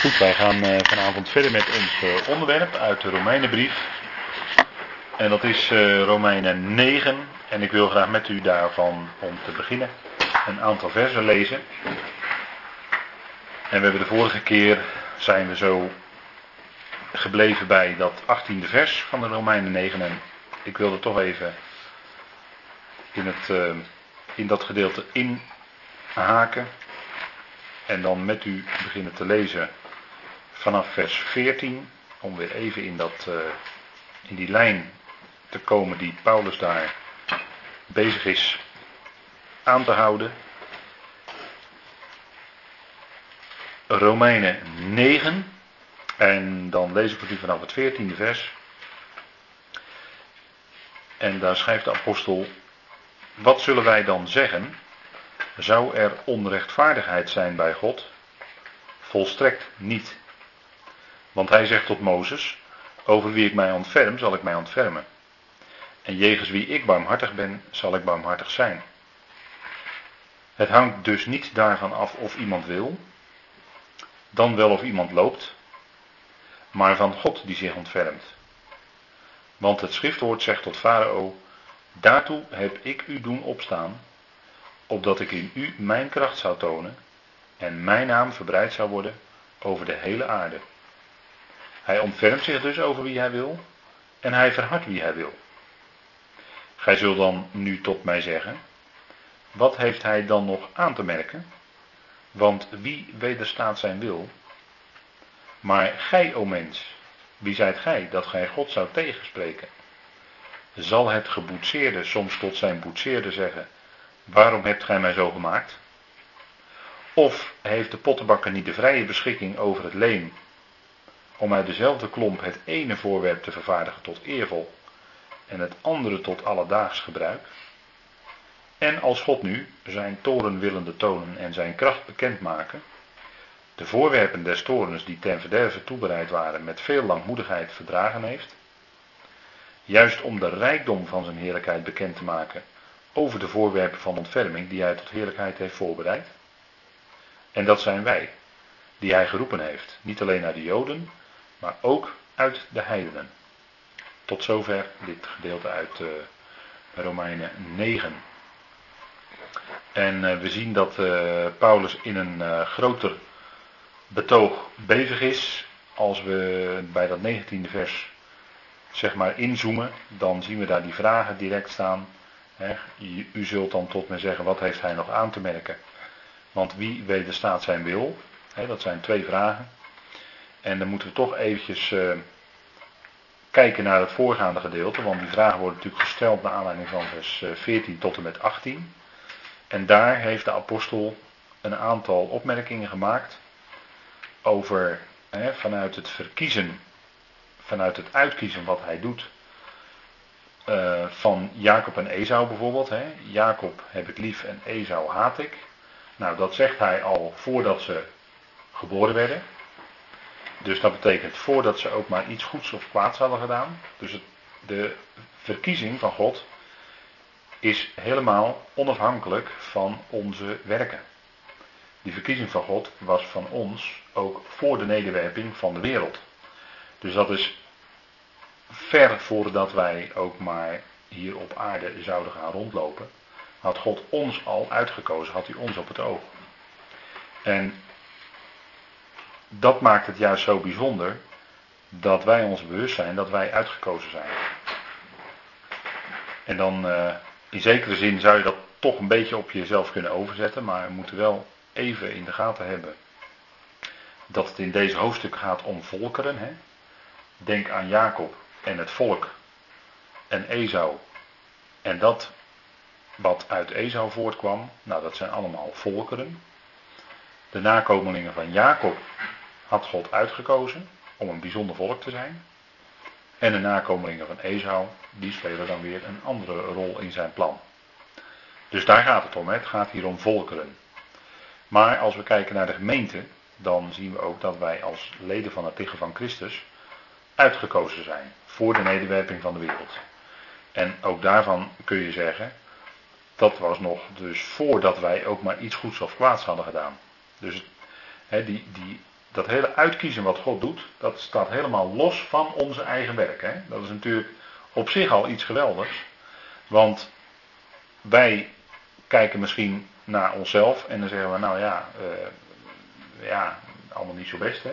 Goed, wij gaan uh, vanavond verder met ons uh, onderwerp uit de Romeinenbrief. En dat is uh, Romeinen 9. En ik wil graag met u daarvan, om te beginnen, een aantal versen lezen. En we hebben de vorige keer, zijn we zo gebleven bij dat 18e vers van de Romeinen 9. En ik wilde toch even in, het, in dat gedeelte inhaken. En dan met u beginnen te lezen vanaf vers 14, om weer even in, dat, uh, in die lijn te komen die Paulus daar bezig is aan te houden. Romeinen 9, en dan lees ik voor u vanaf het 14e vers. En daar schrijft de apostel, wat zullen wij dan zeggen? Zou er onrechtvaardigheid zijn bij God? Volstrekt niet. Want hij zegt tot Mozes: Over wie ik mij ontferm, zal ik mij ontfermen. En jegens wie ik barmhartig ben, zal ik barmhartig zijn. Het hangt dus niet daarvan af of iemand wil, dan wel of iemand loopt, maar van God die zich ontfermt. Want het schriftwoord zegt tot Farao: Daartoe heb ik u doen opstaan, opdat ik in u mijn kracht zou tonen en mijn naam verbreid zou worden over de hele aarde. Hij ontfermt zich dus over wie hij wil en hij verhardt wie hij wil. Gij zult dan nu tot mij zeggen, wat heeft hij dan nog aan te merken? Want wie wederstaat zijn wil? Maar gij, o mens, wie zijt gij dat gij God zou tegenspreken? Zal het geboetseerde soms tot zijn boetseerde zeggen, waarom hebt gij mij zo gemaakt? Of heeft de pottenbakker niet de vrije beschikking over het leen om uit dezelfde klomp het ene voorwerp te vervaardigen tot eervol en het andere tot alledaags gebruik. En als God nu zijn toren willende tonen en zijn kracht bekendmaken, de voorwerpen des torens die ten verderve toebereid waren met veel langmoedigheid verdragen heeft, juist om de rijkdom van zijn heerlijkheid bekend te maken over de voorwerpen van ontferming die hij tot heerlijkheid heeft voorbereid. En dat zijn wij, die hij geroepen heeft, niet alleen naar de Joden, maar ook uit de heidenen. Tot zover dit gedeelte uit uh, Romeinen 9. En uh, we zien dat uh, Paulus in een groter betoog bezig is. Als we bij dat 19e vers zeg maar inzoomen, dan zien we daar die vragen direct staan. U, zult dan tot me zeggen, wat heeft hij nog aan te merken? Want wie wederstaat zijn wil? Dat zijn twee vragen. En dan moeten we toch eventjes uh, kijken naar het voorgaande gedeelte, want die vragen worden natuurlijk gesteld naar aanleiding van vers 14 eh, tot en met 18. En daar heeft de apostel een aantal opmerkingen gemaakt over hè, vanuit het verkiezen, vanuit het uitkiezen wat hij doet. Uh, van Jacob en Esau bijvoorbeeld. Hè. Jacob heb ik lief en Esau haat ik. Nou, dat zegt hij al voordat ze geboren werden. Dus dat betekent voordat ze ook maar iets goeds of kwaads hadden gedaan. Dus de verkiezing van God is helemaal onafhankelijk van onze werken. Die verkiezing van God was van ons ook voor de nederwerping van de wereld. Dus dat is ver voordat wij ook maar hier op aarde zouden gaan rondlopen. Had God ons al uitgekozen, had hij ons op het oog. En dat maakt het juist zo bijzonder dat wij ons bewust zijn dat wij uitgekozen zijn. En dan uh, in zekere zin zou je dat toch een beetje op jezelf kunnen overzetten, maar we moeten wel even in de gaten hebben dat het in deze hoofdstuk gaat om volkeren. Hè? Denk aan Jacob en het volk en Esau en dat wat uit Esau voortkwam, nou dat zijn allemaal volkeren. De nakomelingen van Jacob had God uitgekozen om een bijzonder volk te zijn. En de nakomelingen van Esau, die spelen dan weer een andere rol in zijn plan. Dus daar gaat het om, hè? het gaat hier om volkeren. Maar als we kijken naar de gemeente, dan zien we ook dat wij als leden van het lichaam van Christus uitgekozen zijn voor de nederwerping van de wereld. En ook daarvan kun je zeggen, dat was nog dus voordat wij ook maar iets goeds of kwaads hadden gedaan. Dus hè, die, die dat hele uitkiezen wat God doet, dat staat helemaal los van onze eigen werk. Hè? Dat is natuurlijk op zich al iets geweldigs. Want wij kijken misschien naar onszelf en dan zeggen we, nou ja, uh, ja, allemaal niet zo best. Hè?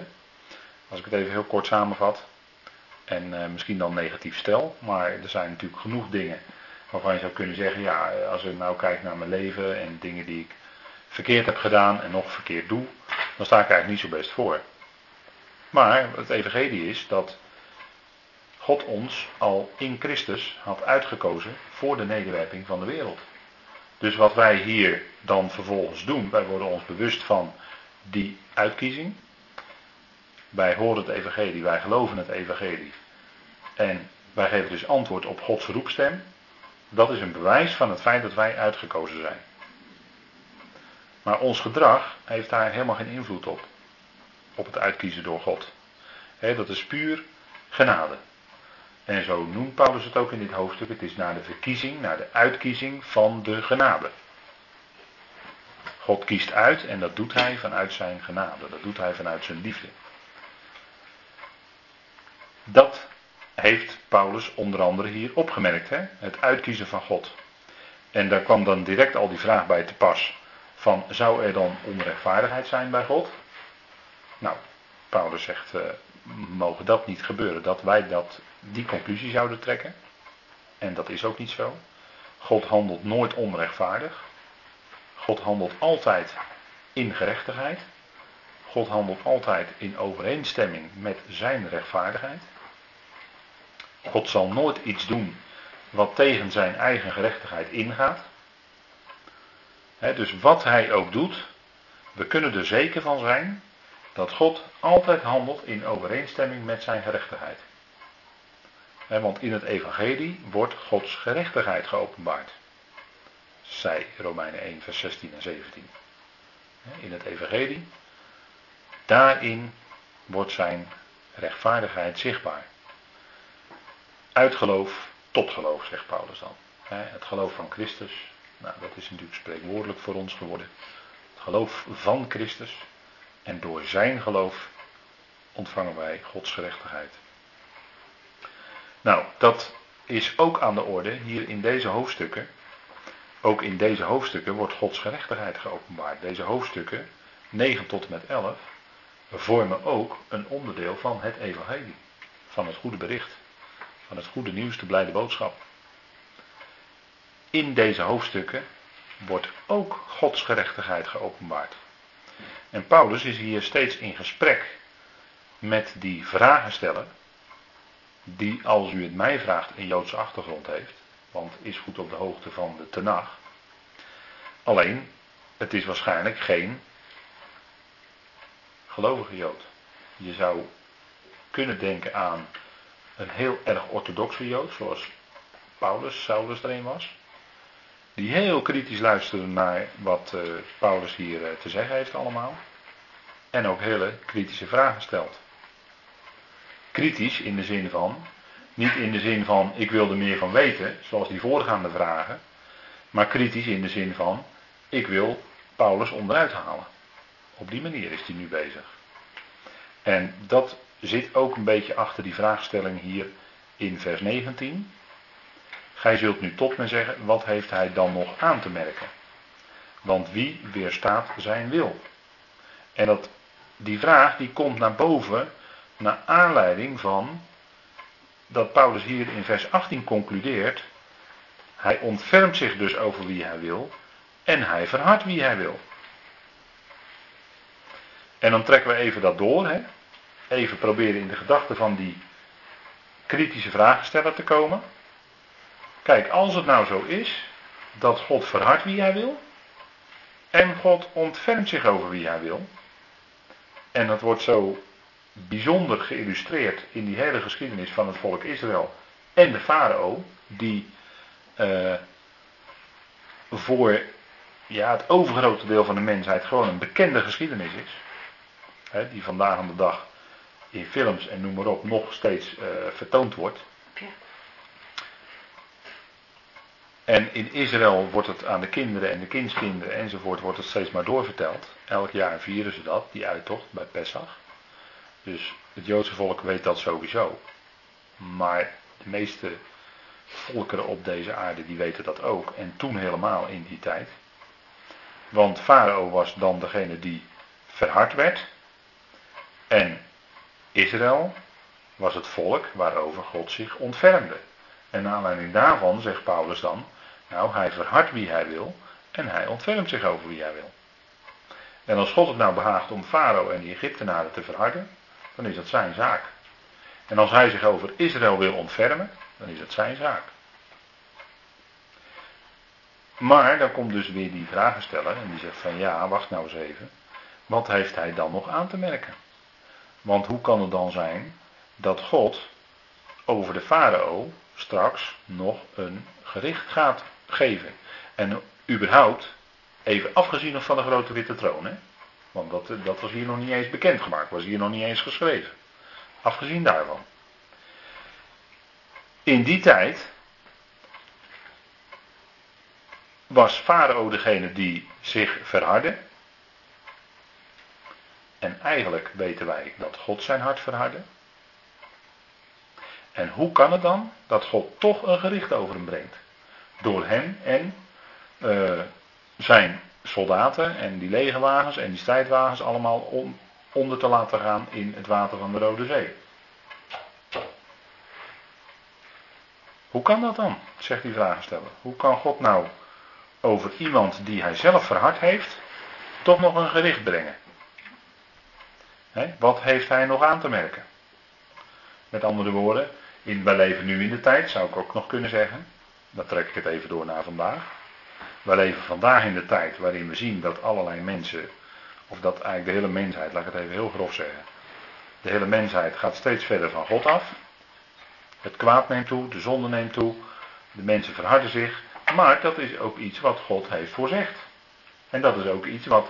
Als ik het even heel kort samenvat. En uh, misschien dan negatief stel, maar er zijn natuurlijk genoeg dingen waarvan je zou kunnen zeggen, ja, als ik nou kijk naar mijn leven en dingen die ik verkeerd heb gedaan en nog verkeerd doe, dan sta ik eigenlijk niet zo best voor. Maar het evangelie is dat God ons al in Christus had uitgekozen voor de nederwerping van de wereld. Dus wat wij hier dan vervolgens doen, wij worden ons bewust van die uitkiezing. Wij horen het evangelie, wij geloven het evangelie. En wij geven dus antwoord op Gods roepstem. Dat is een bewijs van het feit dat wij uitgekozen zijn. Maar ons gedrag heeft daar helemaal geen invloed op. Op het uitkiezen door God. dat is puur genade. En zo noemt Paulus het ook in dit hoofdstuk. Het is naar de verkiezing, naar de uitkiezing van de genade. God kiest uit en dat doet hij vanuit zijn genade. Dat doet hij vanuit zijn liefde. Dat heeft Paulus onder andere hier opgemerkt. Het uitkiezen van God. En daar kwam dan direct al die vraag bij te pas. Van zou er dan onrechtvaardigheid zijn bij God? Nou, Paulus zegt, uh, mogen dat niet gebeuren, dat wij dat, die conclusie zouden trekken. En dat is ook niet zo. God handelt nooit onrechtvaardig. God handelt altijd in gerechtigheid. God handelt altijd in overeenstemming met zijn rechtvaardigheid. God zal nooit iets doen wat tegen zijn eigen gerechtigheid ingaat. Dus wat hij ook doet, we kunnen er zeker van zijn dat God altijd handelt in overeenstemming met zijn gerechtigheid. want in het evangelie wordt Gods gerechtigheid geopenbaard. Zij Romeinen 1, vers 16 en 17. In het evangelie, daarin wordt zijn rechtvaardigheid zichtbaar. Uit geloof tot geloof, zegt Paulus dan. Het geloof van Christus, nou, dat is natuurlijk spreekwoordelijk voor ons geworden. Het geloof van Christus. En door zijn geloof ontvangen wij Gods gerechtigheid. Nou, dat is ook aan de orde hier in deze hoofdstukken. Ook in deze hoofdstukken wordt Gods gerechtigheid geopenbaard. Deze hoofdstukken, 9 tot en met 11, vormen ook een onderdeel van het evangelie. Van het goede bericht. Van het goede nieuws, de blijde boodschap. In deze hoofdstukken wordt ook Gods gerechtigheid geopenbaard. En Paulus is hier steeds in gesprek met die vragensteller, die als u het mij vraagt een Joodse achtergrond heeft, want is goed op de hoogte van de Tenach. Alleen, het is waarschijnlijk geen gelovige Jood. Je zou kunnen denken aan een heel erg orthodoxe Jood, zoals Paulus, Saulus er een was die heel kritisch luisteren naar wat uh, Paulus hier uh, te zeggen heeft allemaal. En ook hele kritische vragen stelt. Kritisch in de zin van, niet in de zin van ik wil er meer van weten, zoals die voorgaande vragen, maar kritisch in de zin van ik wil Paulus onderuit halen. Op die manier is hij nu bezig. En dat zit ook een beetje achter die vraagstelling hier in vers 19. Gij zult nu tot me zeggen, wat heeft hij dan nog aan te merken? Want wie weerstaat zijn wil? En dat, die vraag die komt naar boven naar aanleiding van dat Paulus hier in vers 18 concludeert. Hij ontfermt zich dus over wie hij wil en hij verhardt wie hij wil. En dan trekken we even dat door. Hè? Even proberen in de gedachten van die kritische vragensteller te komen. Kijk, als het nou zo is dat God verhardt wie hij wil en God ontfermt zich over wie hij wil, en dat wordt zo bijzonder geïllustreerd in die hele geschiedenis van het volk Israël en de farao, die uh, voor ja, het overgrote deel van de mensheid gewoon een bekende geschiedenis is. Hè, die vandaag aan de dag in films en noem maar op nog steeds uh, vertoond wordt. En in Israël wordt het aan de kinderen en de kindskinderen enzovoort wordt het steeds maar doorverteld. Elk jaar vieren ze dat, die uittocht bij Pesach. Dus het Joodse volk weet dat sowieso. Maar de meeste volkeren op deze aarde die weten dat ook. En toen helemaal in die tijd. Want Farao was dan degene die verhard werd. En Israël was het volk waarover God zich ontfermde. En naar aanleiding daarvan zegt Paulus dan, nou hij verhardt wie hij wil en hij ontfermt zich over wie hij wil. En als God het nou behaagt om Farao en de Egyptenaren te verharden, dan is dat zijn zaak. En als hij zich over Israël wil ontfermen, dan is dat zijn zaak. Maar dan komt dus weer die vragensteller en die zegt van ja, wacht nou eens even. Wat heeft hij dan nog aan te merken? Want hoe kan het dan zijn dat God over de farao straks nog een gericht gaat geven? En überhaupt, even afgezien van de grote witte troon, hè? want dat, dat was hier nog niet eens bekendgemaakt, was hier nog niet eens geschreven. Afgezien daarvan. In die tijd was Farao degene die zich verhardde. En eigenlijk weten wij dat God zijn hart verhardde. En hoe kan het dan dat God toch een gericht over hem brengt? Door hem en uh, zijn soldaten en die legerwagens en die strijdwagens allemaal onder te laten gaan in het water van de Rode Zee. Hoe kan dat dan? Zegt die vragensteller. Hoe kan God nou over iemand die hij zelf verhard heeft, toch nog een gericht brengen? wat heeft hij nog aan te merken? Met andere woorden, in, wij leven nu in de tijd, zou ik ook nog kunnen zeggen. Dan trek ik het even door naar vandaag. Wij leven vandaag in de tijd waarin we zien dat allerlei mensen, of dat eigenlijk de hele mensheid, laat ik het even heel grof zeggen. De hele mensheid gaat steeds verder van God af. Het kwaad neemt toe, de zonde neemt toe, de mensen verharden zich. Maar dat is ook iets wat God heeft voorzegd. En dat is ook iets wat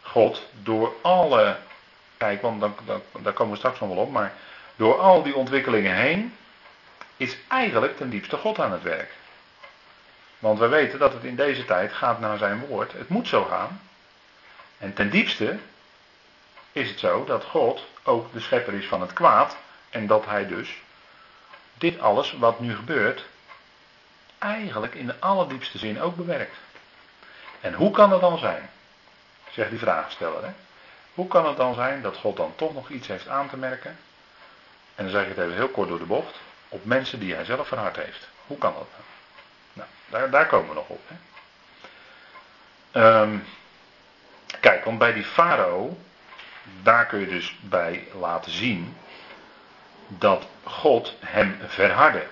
God door alle. Kijk, want dan, dan, daar komen we straks nog wel op. Maar door al die ontwikkelingen heen. is eigenlijk ten diepste God aan het werk. Want we weten dat het in deze tijd gaat naar zijn woord. Het moet zo gaan. En ten diepste is het zo dat God ook de schepper is van het kwaad. En dat hij dus dit alles wat nu gebeurt, eigenlijk in de allerdiepste zin ook bewerkt. En hoe kan het dan zijn? Zegt die vraagsteller. Hè? Hoe kan het dan zijn dat God dan toch nog iets heeft aan te merken? En dan zeg ik het even heel kort door de bocht. Op mensen die hij zelf verhard heeft. Hoe kan dat nou? Daar, daar komen we nog op. Hè? Um, kijk, want bij die farao, daar kun je dus bij laten zien dat God hem verhardde.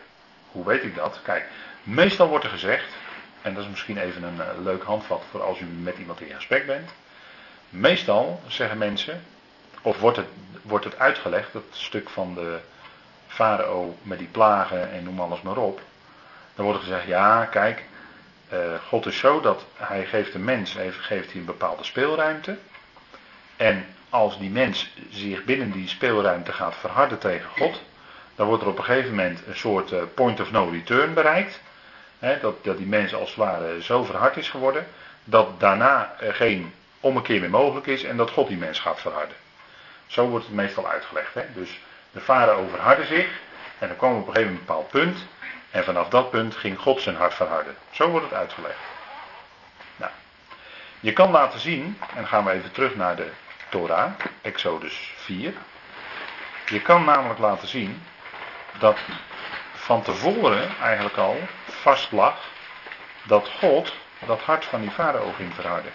Hoe weet ik dat? Kijk, meestal wordt er gezegd, en dat is misschien even een uh, leuk handvat voor als u met iemand in gesprek bent. Meestal zeggen mensen, of wordt het, wordt het uitgelegd, dat stuk van de farao met die plagen en noem alles maar op. Dan wordt er gezegd, ja, kijk, uh, God is zo dat hij geeft de mens, geeft hij een bepaalde speelruimte. En als die mens zich binnen die speelruimte gaat verharden tegen God, dan wordt er op een gegeven moment een soort eh, point of no return bereikt. dat, dat die mens als het ware zo verhard is geworden, dat daarna geen ommekeer meer mogelijk is en dat God die mens gaat verharden. Zo wordt het meestal uitgelegd. Dus de farao verhardde zich en dan kwam op een gegeven moment een bepaald punt en vanaf dat punt ging God zijn hart verharden. Zo wordt het uitgelegd. Nou, je kan laten zien, en gaan we even terug naar de Torah, Exodus 4. Je kan namelijk laten zien dat van tevoren eigenlijk al vast lag dat God dat hart van die farao ging verharden.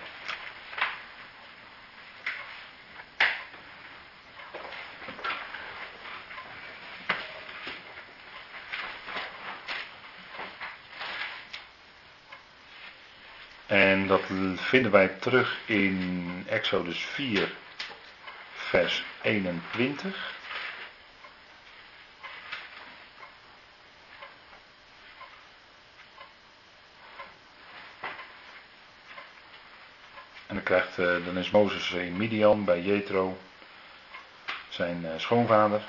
En dat vinden wij terug in Exodus 4, vers 21. En dan, krijgt, eh, dan is Mozes in Midian bij Jethro, zijn eh, schoonvader.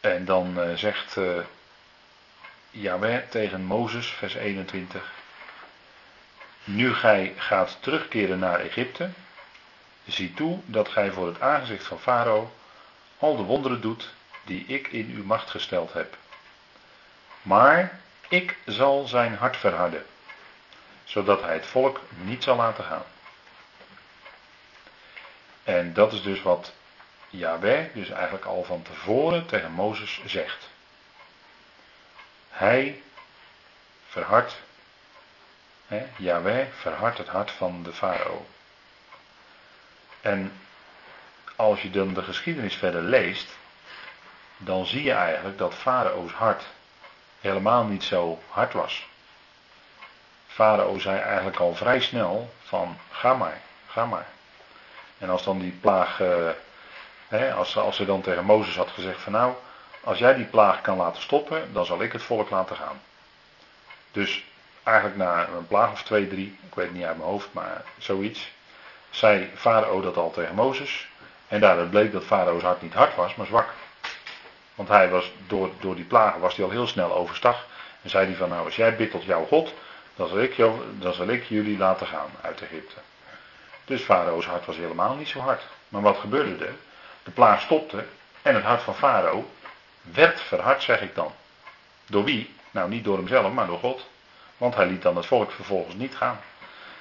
En dan eh, zegt Jaweh tegen Mozes, vers 21. Nu gij gaat terugkeren naar Egypte, zie toe dat gij voor het aangezicht van Farao al de wonderen doet die ik in uw macht gesteld heb. Maar ik zal zijn hart verharden, zodat hij het volk niet zal laten gaan. En dat is dus wat Yahweh dus eigenlijk al van tevoren tegen Mozes zegt. Hij verhardt, hè, Yahweh verhardt het hart van de farao. En als je dan de geschiedenis verder leest, dan zie je eigenlijk dat Farao's hart helemaal niet zo hard was. Farao zei eigenlijk al vrij snel van ga maar, ga maar. En als dan die plaag, hè, als, als ze dan tegen Mozes had gezegd van nou, als jij die plaag kan laten stoppen, dan zal ik het volk laten gaan. Dus eigenlijk na een plaag of twee, drie, ik weet het niet uit mijn hoofd, maar zoiets, zei Farao dat al tegen Mozes. En daaruit bleek dat Farao's hart niet hard was, maar zwak. Want hij was, door, door die plagen was hij al heel snel overstag. En zei hij van nou, als jij bidt tot jouw God, dan zal ik, jou, dan zal ik jullie laten gaan uit Egypte. Dus Farao's hart was helemaal niet zo hard. Maar wat gebeurde er? De plaag stopte en het hart van Farao werd verhard, zeg ik dan. Door wie? Nou, niet door hemzelf, maar door God. Want hij liet dan het volk vervolgens niet gaan.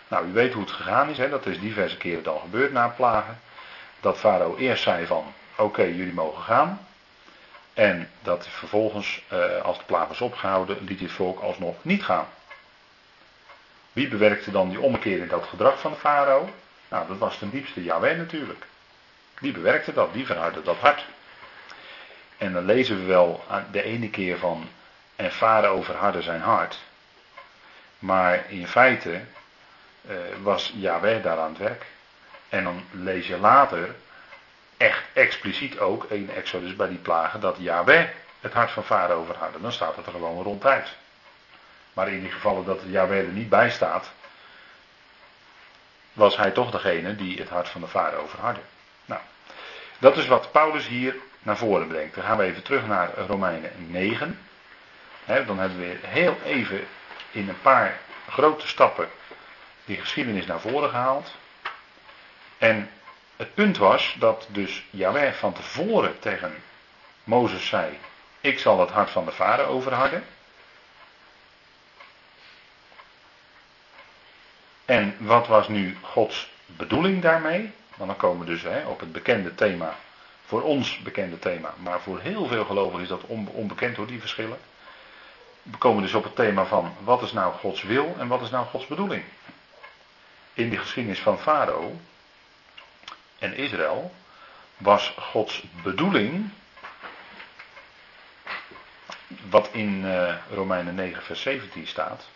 Nou, u weet hoe het gegaan is, hè? dat is diverse keren dan gebeurd na plagen. Dat Farao eerst zei van, oké, jullie mogen gaan. En dat vervolgens, eh, als de plaag was opgehouden, liet het volk alsnog niet gaan. Wie bewerkte dan die ommekeer in dat gedrag van de farao? Nou, dat was ten diepste Yahweh natuurlijk. Die bewerkte dat, die verhardde dat hart. En dan lezen we wel de ene keer van, en farao verhardde zijn hart. Maar in feite uh, was Yahweh daar aan het werk. En dan lees je later, echt expliciet ook, in Exodus bij die plagen, dat Yahweh het hart van farao verhardde. Dan staat het er gewoon ronduit. Maar in die gevallen dat Yahweh er niet bij staat, was hij toch degene die het hart van de farao verhardde. Nou, dat is wat Paulus hier naar voren brengt. Dan gaan we even terug naar Romeinen 9. dan hebben we heel even in een paar grote stappen die geschiedenis naar voren gehaald. En het punt was dat dus Yahweh van tevoren tegen Mozes zei: Ik zal het hart van de vader overharden. En wat was nu Gods bedoeling daarmee? Want dan komen we dus hè, op het bekende thema, voor ons bekende thema, maar voor heel veel gelovigen is dat onbekend hoor, die verschillen. We komen dus op het thema van wat is nou Gods wil en wat is nou Gods bedoeling. In de geschiedenis van Farao en Israël was Gods bedoeling, wat in uh, Romeinen 9 vers 17 staat,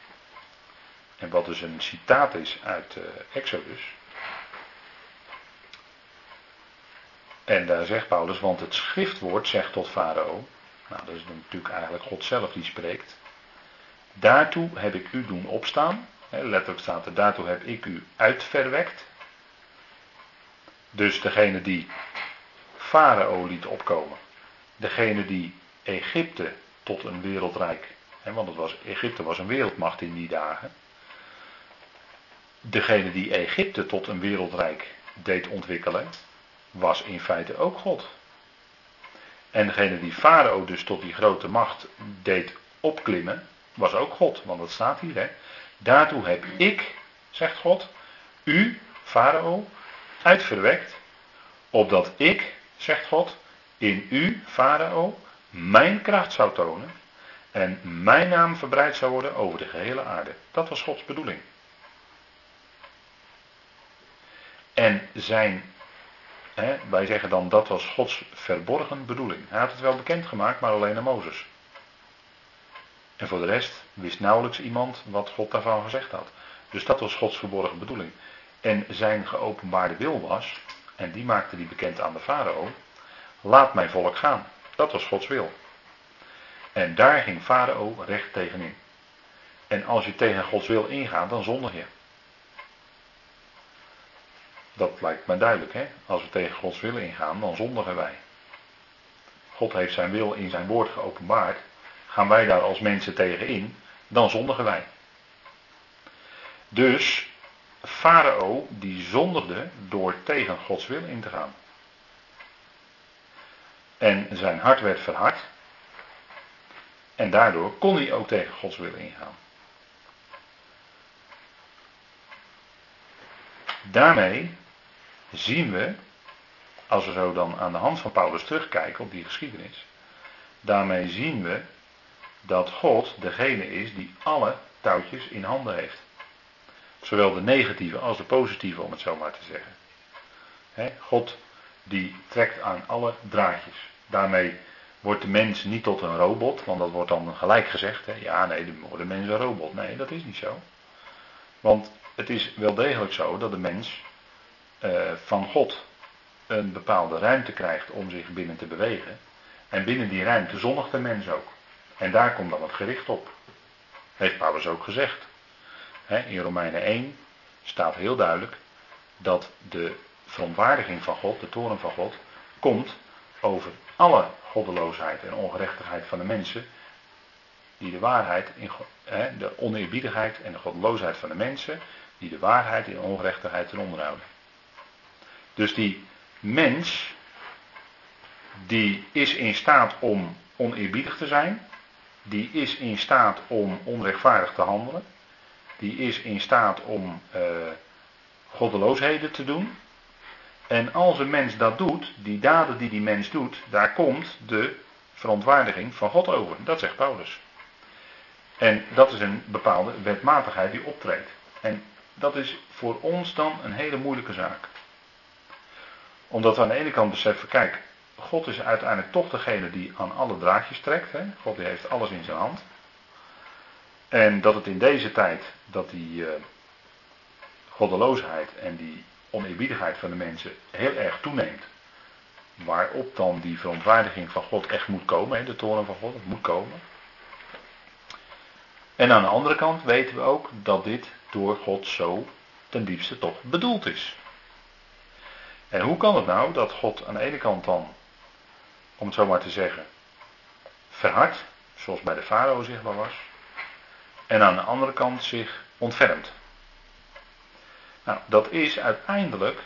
en wat dus een citaat is uit uh, Exodus. En daar zegt Paulus, want het schriftwoord zegt tot Farao, nou dat is natuurlijk eigenlijk God zelf die spreekt, daartoe heb ik u doen opstaan, letterlijk staat er, daartoe heb ik u uitverwekt. Dus degene die Farao liet opkomen, degene die Egypte tot een wereldrijk, want het was, Egypte was een wereldmacht in die dagen, degene die Egypte tot een wereldrijk deed ontwikkelen, was in feite ook God. En degene die Farao dus tot die grote macht deed opklimmen, was ook God. Want dat staat hier, hè. Daartoe heb ik, zegt God, u, Farao, uitverwekt, opdat ik, zegt God, in u, Farao, mijn kracht zou tonen en mijn naam verbreid zou worden over de gehele aarde. Dat was Gods bedoeling. En zijn, hè, wij zeggen dan dat was Gods verborgen bedoeling. Hij had het wel bekendgemaakt, maar alleen aan Mozes. En voor de rest wist nauwelijks iemand wat God daarvan gezegd had. Dus dat was Gods verborgen bedoeling. En zijn geopenbaarde wil was, en die maakte die bekend aan de farao, laat mijn volk gaan. Dat was Gods wil. En daar ging farao recht tegenin. En als je tegen Gods wil ingaat, dan zondig je. Dat lijkt me duidelijk, hè? Als we tegen Gods wil ingaan, dan zondigen wij. God heeft zijn wil in zijn woord geopenbaard. Gaan wij daar als mensen tegen in, dan zondigen wij. Dus farao die zondigde door tegen Gods wil in te gaan. En zijn hart werd verhard. En daardoor kon hij ook tegen Gods wil ingaan. Daarmee zien we, als we zo dan aan de hand van Paulus terugkijken op die geschiedenis, daarmee zien we dat God degene is die alle touwtjes in handen heeft. Zowel de negatieve als de positieve, om het zo maar te zeggen. God die trekt aan alle draadjes. Daarmee wordt de mens niet tot een robot, want dat wordt dan gelijk gezegd. Ja, nee, dan wordt de mens een robot. Nee, dat is niet zo. Want het is wel degelijk zo dat de mens uh, van God een bepaalde ruimte krijgt om zich binnen te bewegen. En binnen die ruimte zonnigt de mens ook. En daar komt dan het gericht op. Heeft Paulus ook gezegd. in Romeinen 1 staat heel duidelijk dat de verontwaardiging van God, de toren van God, komt over alle goddeloosheid en ongerechtigheid van de mensen. Die de waarheid, in, de oneerbiedigheid en de goddeloosheid van de mensen, die de waarheid in ongerechtigheid ten onderhouden. Dus die mens, die is in staat om oneerbiedig te zijn, die is in staat om onrechtvaardig te handelen, die is in staat om uh, goddeloosheden te doen. En als een mens dat doet, die daden die die mens doet, daar komt de verontwaardiging van God over. Dat zegt Paulus. En dat is een bepaalde wetmatigheid die optreedt. En dat is voor ons dan een hele moeilijke zaak. Omdat we aan de ene kant beseffen, kijk, God is uiteindelijk toch degene die aan alle draadjes trekt. Hè? God die heeft alles in zijn hand. En dat het in deze tijd, dat die uh, goddeloosheid en die oneerbiedigheid van de mensen heel erg toeneemt. Waarop dan die verontwaardiging van God echt moet komen, hè? de toren van God, het moet komen. En aan de andere kant weten we ook dat dit door God zo ten diepste toch bedoeld is. En hoe kan het nou dat God aan de ene kant dan, om het zo maar te zeggen, verhardt, zoals bij de farao zichtbaar was, en aan de andere kant zich ontfermt. Nou, dat is uiteindelijk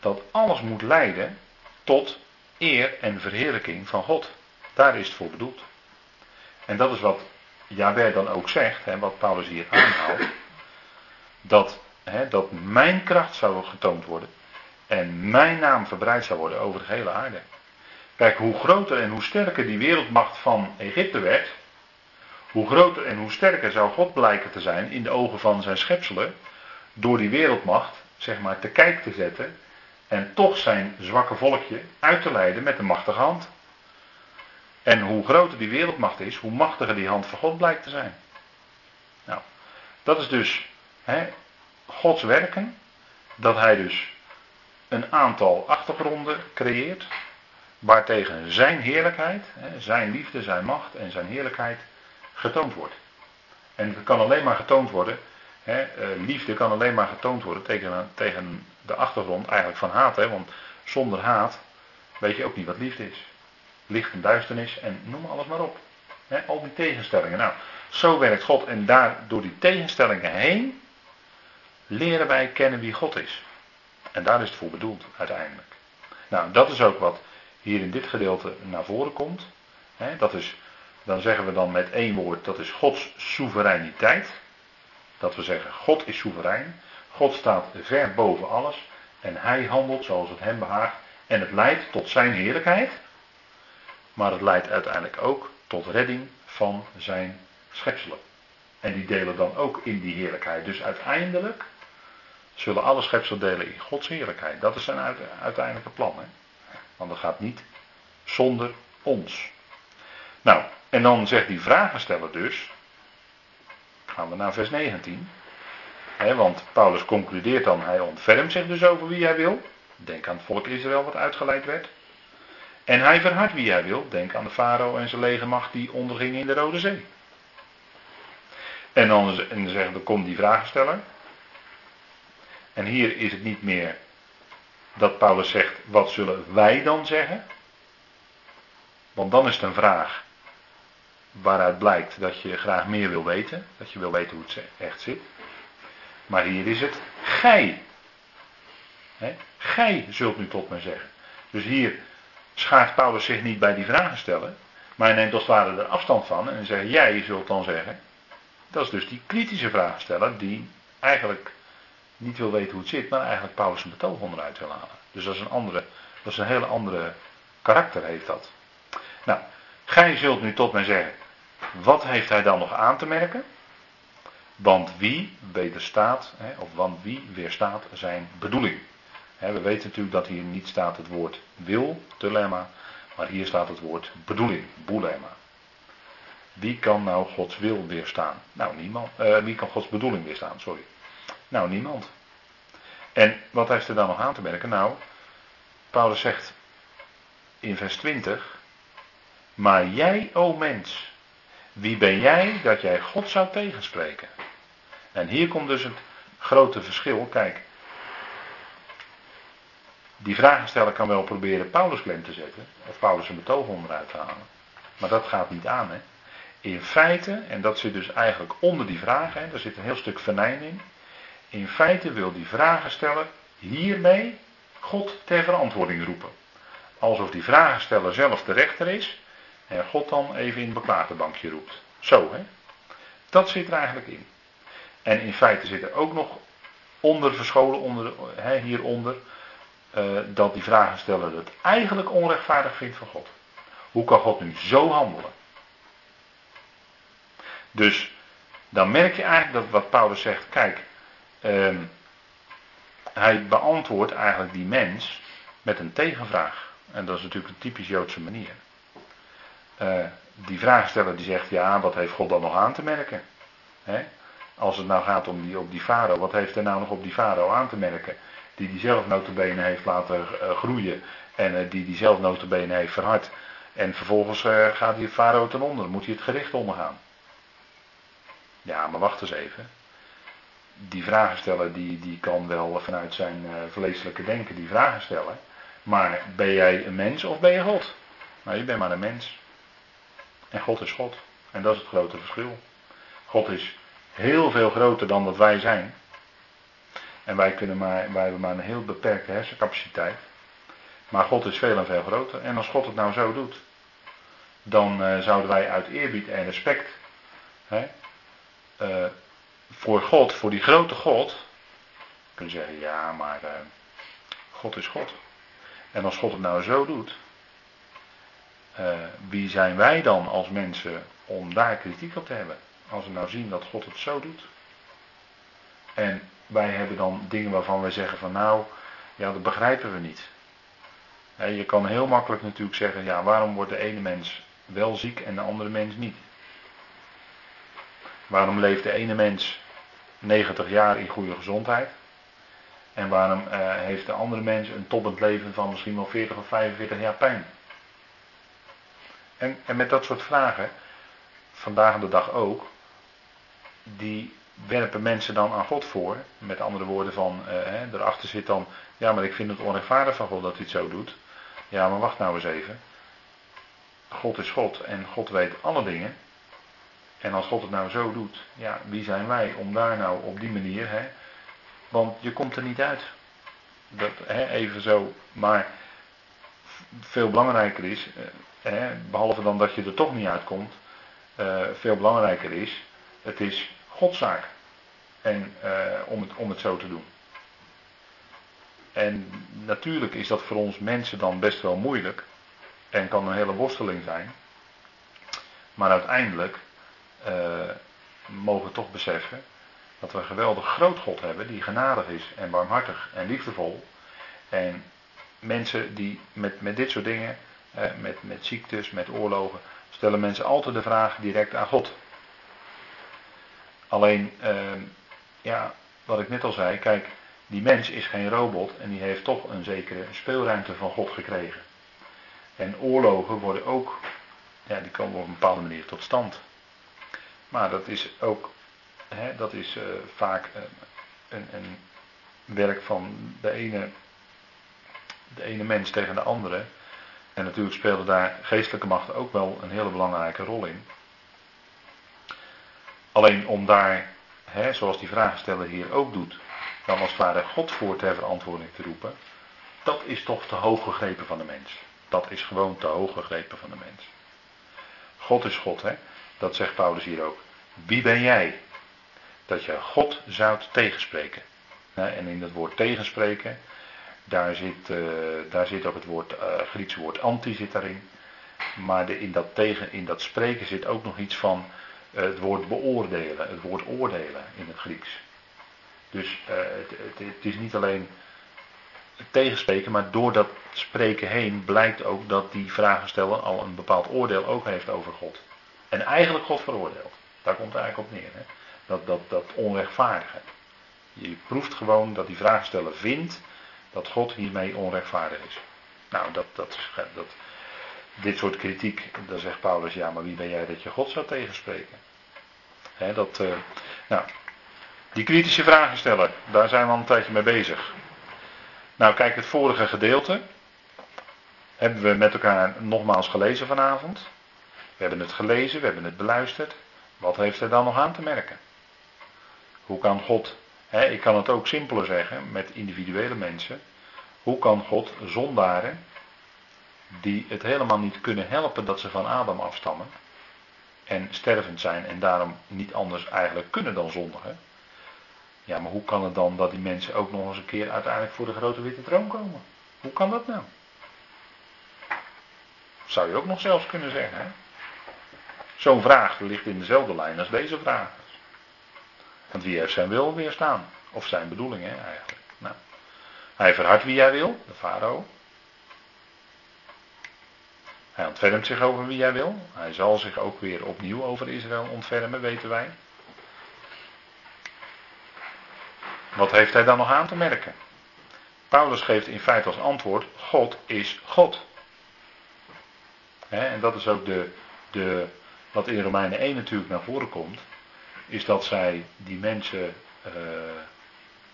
dat alles moet leiden tot eer en verheerlijking van God. Daar is het voor bedoeld. En dat is wat Jabé dan ook zegt, hè, wat Paulus hier aanhaalt, dat, hè, dat mijn kracht zou getoond worden en mijn naam verbreid zou worden over de hele aarde. Kijk, hoe groter en hoe sterker die wereldmacht van Egypte werd, hoe groter en hoe sterker zou God blijken te zijn in de ogen van zijn schepselen, door die wereldmacht, zeg maar, te kijk te zetten en toch zijn zwakke volkje uit te leiden met de machtige hand. En hoe groter die wereldmacht is, hoe machtiger die hand van God blijkt te zijn. Nou, dat is dus hè, Gods werken. Dat hij dus een aantal achtergronden creëert. Waartegen zijn heerlijkheid, hè, zijn liefde, zijn macht en zijn heerlijkheid getoond wordt. En het kan alleen maar getoond worden. Hè, eh, liefde kan alleen maar getoond worden tegen, tegen de achtergrond eigenlijk van haat. Hè, want zonder haat weet je ook niet wat liefde is licht en duisternis en noem alles maar op. al die tegenstellingen. Nou, zo werkt God en daar door die tegenstellingen heen leren wij kennen wie God is. En daar is het voor bedoeld uiteindelijk. Nou, dat is ook wat hier in dit gedeelte naar voren komt. dat is, dan zeggen we dan met één woord, dat is Gods soevereiniteit. Dat we zeggen, God is soeverein. God staat ver boven alles. En hij handelt zoals het hem behaagt. En het leidt tot zijn heerlijkheid. Maar het leidt uiteindelijk ook tot redding van zijn schepselen. En die delen dan ook in die heerlijkheid. Dus uiteindelijk zullen alle schepselen delen in Gods heerlijkheid. Dat is zijn uiteindelijke plan. Hè? Want dat gaat niet zonder ons. Nou, en dan zegt die vragensteller dus. Gaan we naar vers 19. Hè, want Paulus concludeert dan, hij ontfermt zich dus over wie hij wil. Denk aan het volk Israël wat uitgeleid werd. En hij verhardt wie hij wil. Denk aan de farao en zijn legermacht die onderging in de Rode Zee. En dan, en dan zeggen, dan komt die vragensteller. En hier is het niet meer dat Paulus zegt, wat zullen wij dan zeggen? Want dan is het een vraag waaruit blijkt dat je graag meer wil weten. Dat je wil weten hoe het echt zit. Maar hier is het gij. He? Gij zult nu tot mij zeggen. Dus hier schaart Paulus zich niet bij die vragen stellen. Maar hij neemt als het ware er afstand van en zegt: Jij zult dan zeggen. Dat is dus die kritische vragensteller die eigenlijk niet wil weten hoe het zit, maar eigenlijk Paulus een betoog onderuit wil halen. Dus dat is een andere, dat is een hele andere karakter heeft dat. Nou, gij zult nu tot mij zeggen, wat heeft hij dan nog aan te merken? Want wie of want wie weerstaat zijn bedoeling? We weten natuurlijk dat hier niet staat het woord wil, telemma, maar hier staat het woord bedoeling, boelema. Wie kan nou Gods wil weerstaan? Nou, niemand. Uh, wie kan Gods bedoeling weerstaan? Sorry. Nou, niemand. En wat heeft er dan nog aan te merken? Nou, Paulus zegt in vers 20: Maar jij, o mens, wie ben jij dat jij God zou tegenspreken? En hier komt dus het grote verschil. Kijk, die vragensteller kan wel proberen Paulus klem te zetten, of Paulus een betoog onderuit te halen. Maar dat gaat niet aan. Hè? In feite, en dat zit dus eigenlijk onder die vragen, hè, daar zit een heel stuk venijn in. In feite wil die vragensteller hiermee God ter verantwoording roepen. Alsof die vragensteller zelf de rechter is en God dan even in het beklaagdebankje roept. Zo hè. Dat zit er eigenlijk in. En in feite zit er ook nog onder verscholen, onder, hè, hieronder, uh, dat die vragensteller het eigenlijk onrechtvaardig vindt van God. Hoe kan God nu zo handelen? Dus dan merk je eigenlijk dat wat Paulus zegt, kijk, uh, hij beantwoordt eigenlijk die mens met een tegenvraag. En dat is natuurlijk een typisch Joodse manier. Uh, die vraagsteller die zegt, ja, wat heeft God dan nog aan te merken? Hè? Als het nou gaat om die, op die farao, wat heeft er nou nog op die farao aan te merken? Die die zelf notabene heeft laten uh, groeien en uh, die die zelf notabene heeft verhard. En vervolgens gaat die farao ten onder, moet hij het gericht ondergaan. Ja, maar wacht eens even. Die vragensteller die, die kan wel vanuit zijn uh, vleeselijke denken die vragen stellen. Maar ben jij een mens of ben je God? Nou, je bent maar een mens. En God is God. En dat is het grote verschil. God is heel veel groter dan dat wij zijn. En wij, kunnen maar, wij hebben maar een heel beperkte hersencapaciteit. Maar God is veel en veel groter. En als God het nou zo doet, dan uh, zouden wij uit eerbied en respect hè, uh, voor God, voor die grote God, kunnen zeggen, ja, maar uh, God is God. En als God het nou zo doet, uh, wie zijn wij dan als mensen om daar kritiek op te hebben? Als we nou zien dat God het zo doet. En wij hebben dan dingen waarvan wij zeggen van nou, ja dat begrijpen we niet. je kan heel makkelijk natuurlijk zeggen, ja waarom wordt de ene mens wel ziek en de andere mens niet? Waarom leeft de ene mens 90 jaar in goede gezondheid? En waarom uh, heeft de andere mens een toppend leven van misschien wel 40 of 45 jaar pijn? En, en met dat soort vragen, vandaag de dag ook, die werpen mensen dan aan God voor. Met andere woorden van, hè, erachter zit dan, ja maar ik vind het onrechtvaardig van God dat hij het zo doet. Ja maar wacht nou eens even. God is God en God weet alle dingen. En als God het nou zo doet, ja, wie zijn wij om daar nou op die manier, hè? Want je komt er niet uit. Dat, hè, even zo. Maar veel belangrijker is, eh, hè, behalve dan dat je er toch niet uitkomt, uh, veel belangrijker is, het is Godzaak. En uh, om, het, om het zo te doen. En natuurlijk is dat voor ons mensen dan best wel moeilijk. En kan een hele worsteling zijn. Maar uiteindelijk uh, mogen toch beseffen dat we een geweldig groot God hebben die genadig is en barmhartig en liefdevol. En mensen die met, met dit soort dingen, uh, met, met ziektes, met oorlogen, stellen mensen altijd de vraag direct aan God. Alleen, uh, ja, wat ik net al zei, kijk, die mens is geen robot en die heeft toch een zekere speelruimte van God gekregen. En oorlogen worden ook, ja, die komen op een bepaalde manier tot stand. Maar dat is ook, hè, dat is uh, vaak uh, een, een, werk van de ene, de ene mens tegen de andere. En natuurlijk spelen daar geestelijke machten ook wel een hele belangrijke rol in. Alleen om daar hè, zoals die vragensteller hier ook doet, dan als het ware God voor ter verantwoording te roepen, dat is toch te hoog gegrepen van de mens. Dat is gewoon te hoog gegrepen van de mens. God is God, hè? Dat zegt Paulus hier ook. Wie ben jij? Dat je God zou tegenspreken. En in het woord tegenspreken, daar zit, uh, daar zit ook het woord, uh, Griekse woord anti zit daarin. Maar in, dat tegen, in dat spreken zit ook nog iets van uh, het woord beoordelen, het woord oordelen in het Grieks. Dus het, is niet alleen tegenspreken, maar door dat spreken heen blijkt ook dat die vragensteller al een bepaald oordeel ook heeft over God. En eigenlijk God veroordeelt. Daar komt het eigenlijk op neer. Hè? Dat, dat, dat onrechtvaardige. Je proeft gewoon dat die vraagsteller vindt dat God hiermee onrechtvaardig is. Nou, dat, dat, dat, dit soort kritiek, dan zegt Paulus, ja, maar wie ben jij dat je God zou tegenspreken? He, dat, uh, nou, die kritische vragensteller, daar zijn we al een tijdje mee bezig. Nou, kijk, het vorige gedeelte hebben we met elkaar nogmaals gelezen vanavond. We hebben het gelezen, we hebben het beluisterd. Wat heeft er dan nog aan te merken? Hoe kan God, hè, ik kan het ook simpeler zeggen met individuele mensen. Hoe kan God zondaren, die het helemaal niet kunnen helpen dat ze van Adam afstammen en stervend zijn en daarom niet anders eigenlijk kunnen dan zondigen. Ja, maar hoe kan het dan dat die mensen ook nog eens een keer uiteindelijk voor de grote witte troon komen? Hoe kan dat nou? Zou je ook nog zelfs kunnen zeggen. Hè? Zo'n vraag ligt in dezelfde lijn als deze vraag. Want wie heeft zijn wil weerstaan? Of zijn bedoeling hè, eigenlijk. Nou, hij verhardt wie hij wil, de farao. Hij ontfermt zich over wie hij wil. Hij zal zich ook weer opnieuw over Israël ontfermen, weten wij. Wat heeft hij dan nog aan te merken? Paulus geeft in feite als antwoord: God is God. en dat is ook de, de, wat in Romeinen 1 natuurlijk naar voren komt, is dat zij die mensen uh,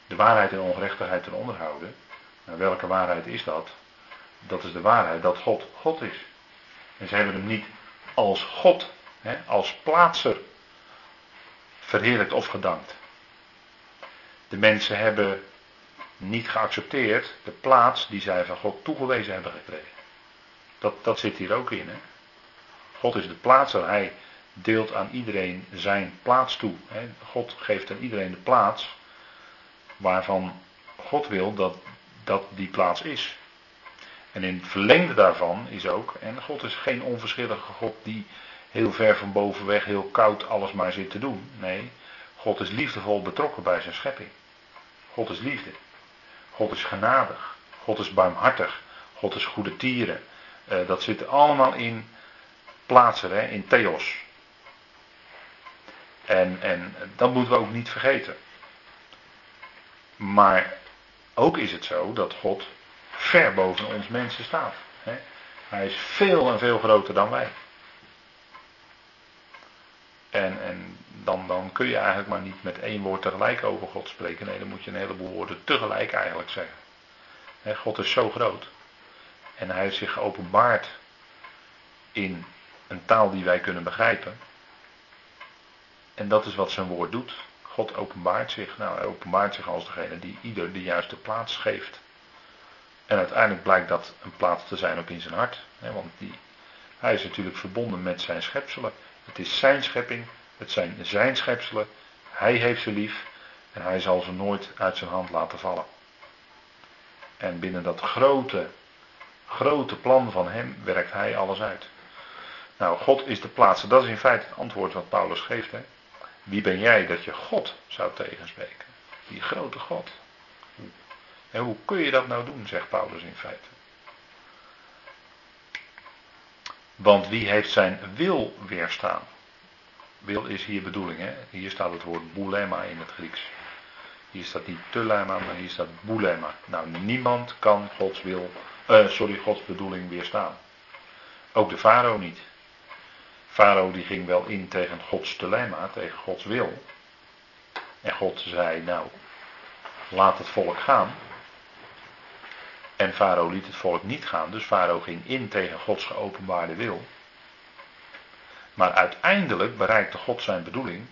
de waarheid en ongerechtigheid ten onderhouden. Nou, welke waarheid is dat? Dat is de waarheid dat God God is. En ze hebben hem niet als God, hè, als plaatser verheerlijkt of gedankt. De mensen hebben niet geaccepteerd de plaats die zij van God toegewezen hebben gekregen. Dat, dat zit hier ook in. Hè? God is de plaatser. Hij deelt aan iedereen zijn plaats toe. God geeft aan iedereen de plaats waarvan God wil dat, dat die plaats is. En in het verlengde daarvan is ook, en God is geen onverschillige God die heel ver van bovenweg, heel koud alles maar zit te doen. Nee, God is liefdevol betrokken bij zijn schepping. God is liefde. God is genadig. God is barmhartig. God is goede tieren. Uh, dat zit allemaal in plaatsen, hè, in theos. En, en dat moeten we ook niet vergeten. Maar ook is het zo dat God ver boven ons mensen staat. Hè. Hij is veel en veel groter dan wij. En, en dan, dan kun je eigenlijk maar niet met één woord tegelijk over God spreken. Nee, dan moet je een heleboel woorden tegelijk eigenlijk zeggen. God is zo groot. En hij heeft zich geopenbaard in een taal die wij kunnen begrijpen. En dat is wat zijn woord doet. God openbaart zich. Nou, hij openbaart zich als degene die ieder de juiste plaats geeft. En uiteindelijk blijkt dat een plaats te zijn ook in zijn hart. want die, hij is natuurlijk verbonden met zijn schepselen. Het is zijn schepping, het zijn zijn schepselen. Hij heeft ze lief en hij zal ze nooit uit zijn hand laten vallen. En binnen dat grote, grote plan van hem werkt hij alles uit. Nou, God is de plaats. Dat is in feite het antwoord wat Paulus geeft. Hè? Wie ben jij dat je God zou tegenspreken? Die grote God. En hoe kun je dat nou doen, zegt Paulus in feite. Want wie heeft zijn wil weerstaan? Wil is hier bedoeling, hè? Hier staat het woord boulema in het Grieks. Hier staat niet telema, maar hier staat boulema. Nou, niemand kan Gods wil, uh, sorry, Gods bedoeling weerstaan. Ook de farao niet. Farao die ging wel in tegen Gods telema, tegen Gods wil. En God zei, nou, laat het volk gaan. En Farao liet het volk niet gaan, dus Farao ging in tegen Gods geopenbaarde wil. Maar uiteindelijk bereikte God zijn bedoeling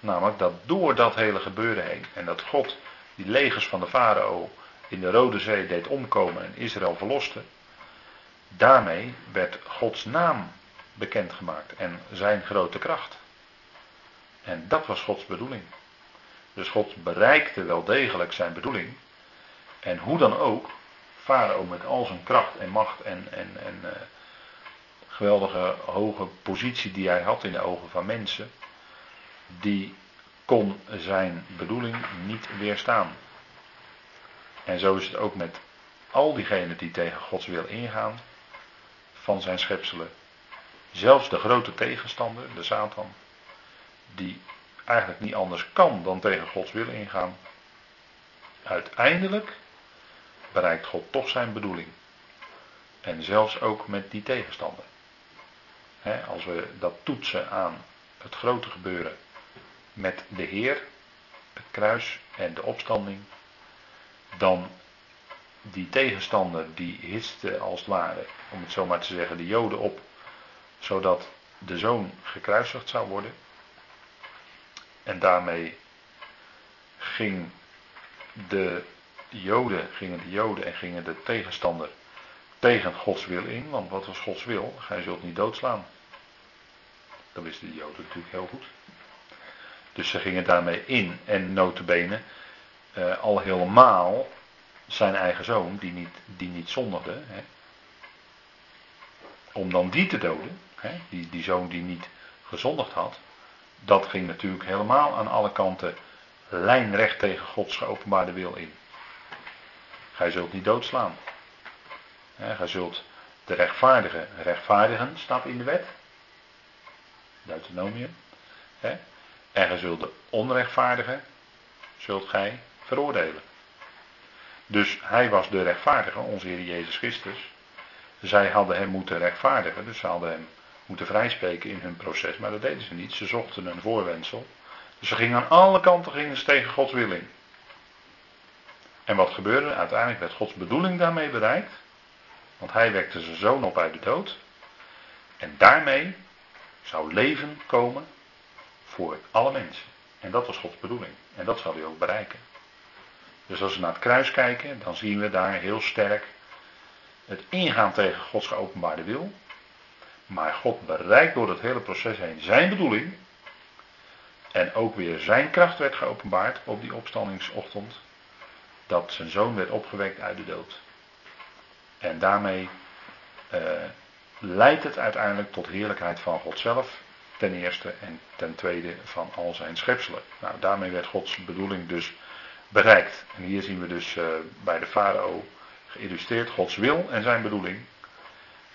Namelijk dat door dat hele gebeuren heen en dat God die legers van de farao in de Rode Zee deed omkomen en Israël verloste, daarmee werd Gods naam bekendgemaakt en zijn grote kracht. En dat was Gods bedoeling. Dus God bereikte wel degelijk zijn bedoeling. En hoe dan ook, Farao met al zijn kracht en macht en, en, en uh, geweldige hoge positie die hij had in de ogen van mensen, die kon zijn bedoeling niet weerstaan. En zo is het ook met al diegenen die tegen Gods wil ingaan van zijn schepselen. Zelfs de grote tegenstander, de Satan, die eigenlijk niet anders kan dan tegen Gods wil ingaan. Uiteindelijk bereikt God toch zijn bedoeling. En zelfs ook met die tegenstander. als we dat toetsen aan het grote gebeuren met de Heer, het kruis en de opstanding, dan die tegenstander die hitste als het ware, om het zo maar te zeggen, de Joden op, zodat de zoon gekruisigd zou worden. En daarmee ging de Joden, gingen de Joden en gingen de tegenstander tegen Gods wil in. Want wat was Gods wil? Gij zult niet doodslaan. Dat wisten de Joden natuurlijk heel goed. Dus ze gingen daarmee in. En notabene uh, al helemaal zijn eigen zoon, die niet, die niet zondigde. Hè, om dan die te doden. Hè, die, die zoon die niet gezondigd had dat ging natuurlijk helemaal aan alle kanten lijnrecht tegen Gods geopenbaarde wil in. Gij zult niet doodslaan. Gij zult de rechtvaardige rechtvaardigen, staat in de wet. Deuteronomium. En gij zult de onrechtvaardige, zult gij veroordelen. Dus hij was de rechtvaardige, onze Heer Jezus Christus. Zij hadden hem moeten rechtvaardigen, dus ze hadden hem moeten vrijspreken in hun proces. Maar dat deden ze niet. Ze zochten een voorwendsel. Dus ze gingen aan alle kanten gingen ze tegen Gods wil in. En wat gebeurde? Uiteindelijk werd Gods bedoeling daarmee bereikt. Want hij wekte zijn zoon op uit de dood. En daarmee zou leven komen voor alle mensen. En dat was Gods bedoeling. En dat zal hij ook bereiken. Dus als we naar het kruis kijken, dan zien we daar heel sterk het ingaan tegen Gods geopenbaarde wil. Maar God bereikt door het hele proces heen zijn bedoeling. En ook weer zijn kracht werd geopenbaard op die opstandingsochtend. Dat zijn zoon werd opgewekt uit de dood. En daarmee uh, leidt het uiteindelijk tot heerlijkheid van God zelf. Ten eerste en ten tweede van al zijn schepselen. Nou, daarmee werd Gods bedoeling dus bereikt. En hier zien we dus uh, bij de farao geïllustreerd Gods wil en zijn bedoeling.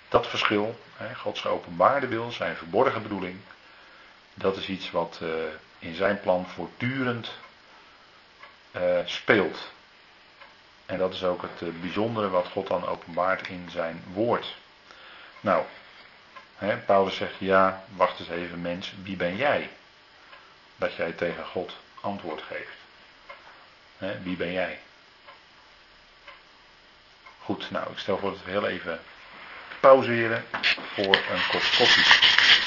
Dat verschil, Gods geopenbaarde wil, zijn verborgen bedoeling, dat is iets wat uh, in zijn plan voortdurend uh, speelt. En dat is ook het uh, bijzondere wat God dan openbaart in zijn woord. Nou, Paulus zegt, ja, wacht eens even mens, wie ben jij? Dat jij tegen God antwoord geeft. Wie ben jij? Goed, nou, ik stel voor dat we heel even pauzeren voor een kop koffie.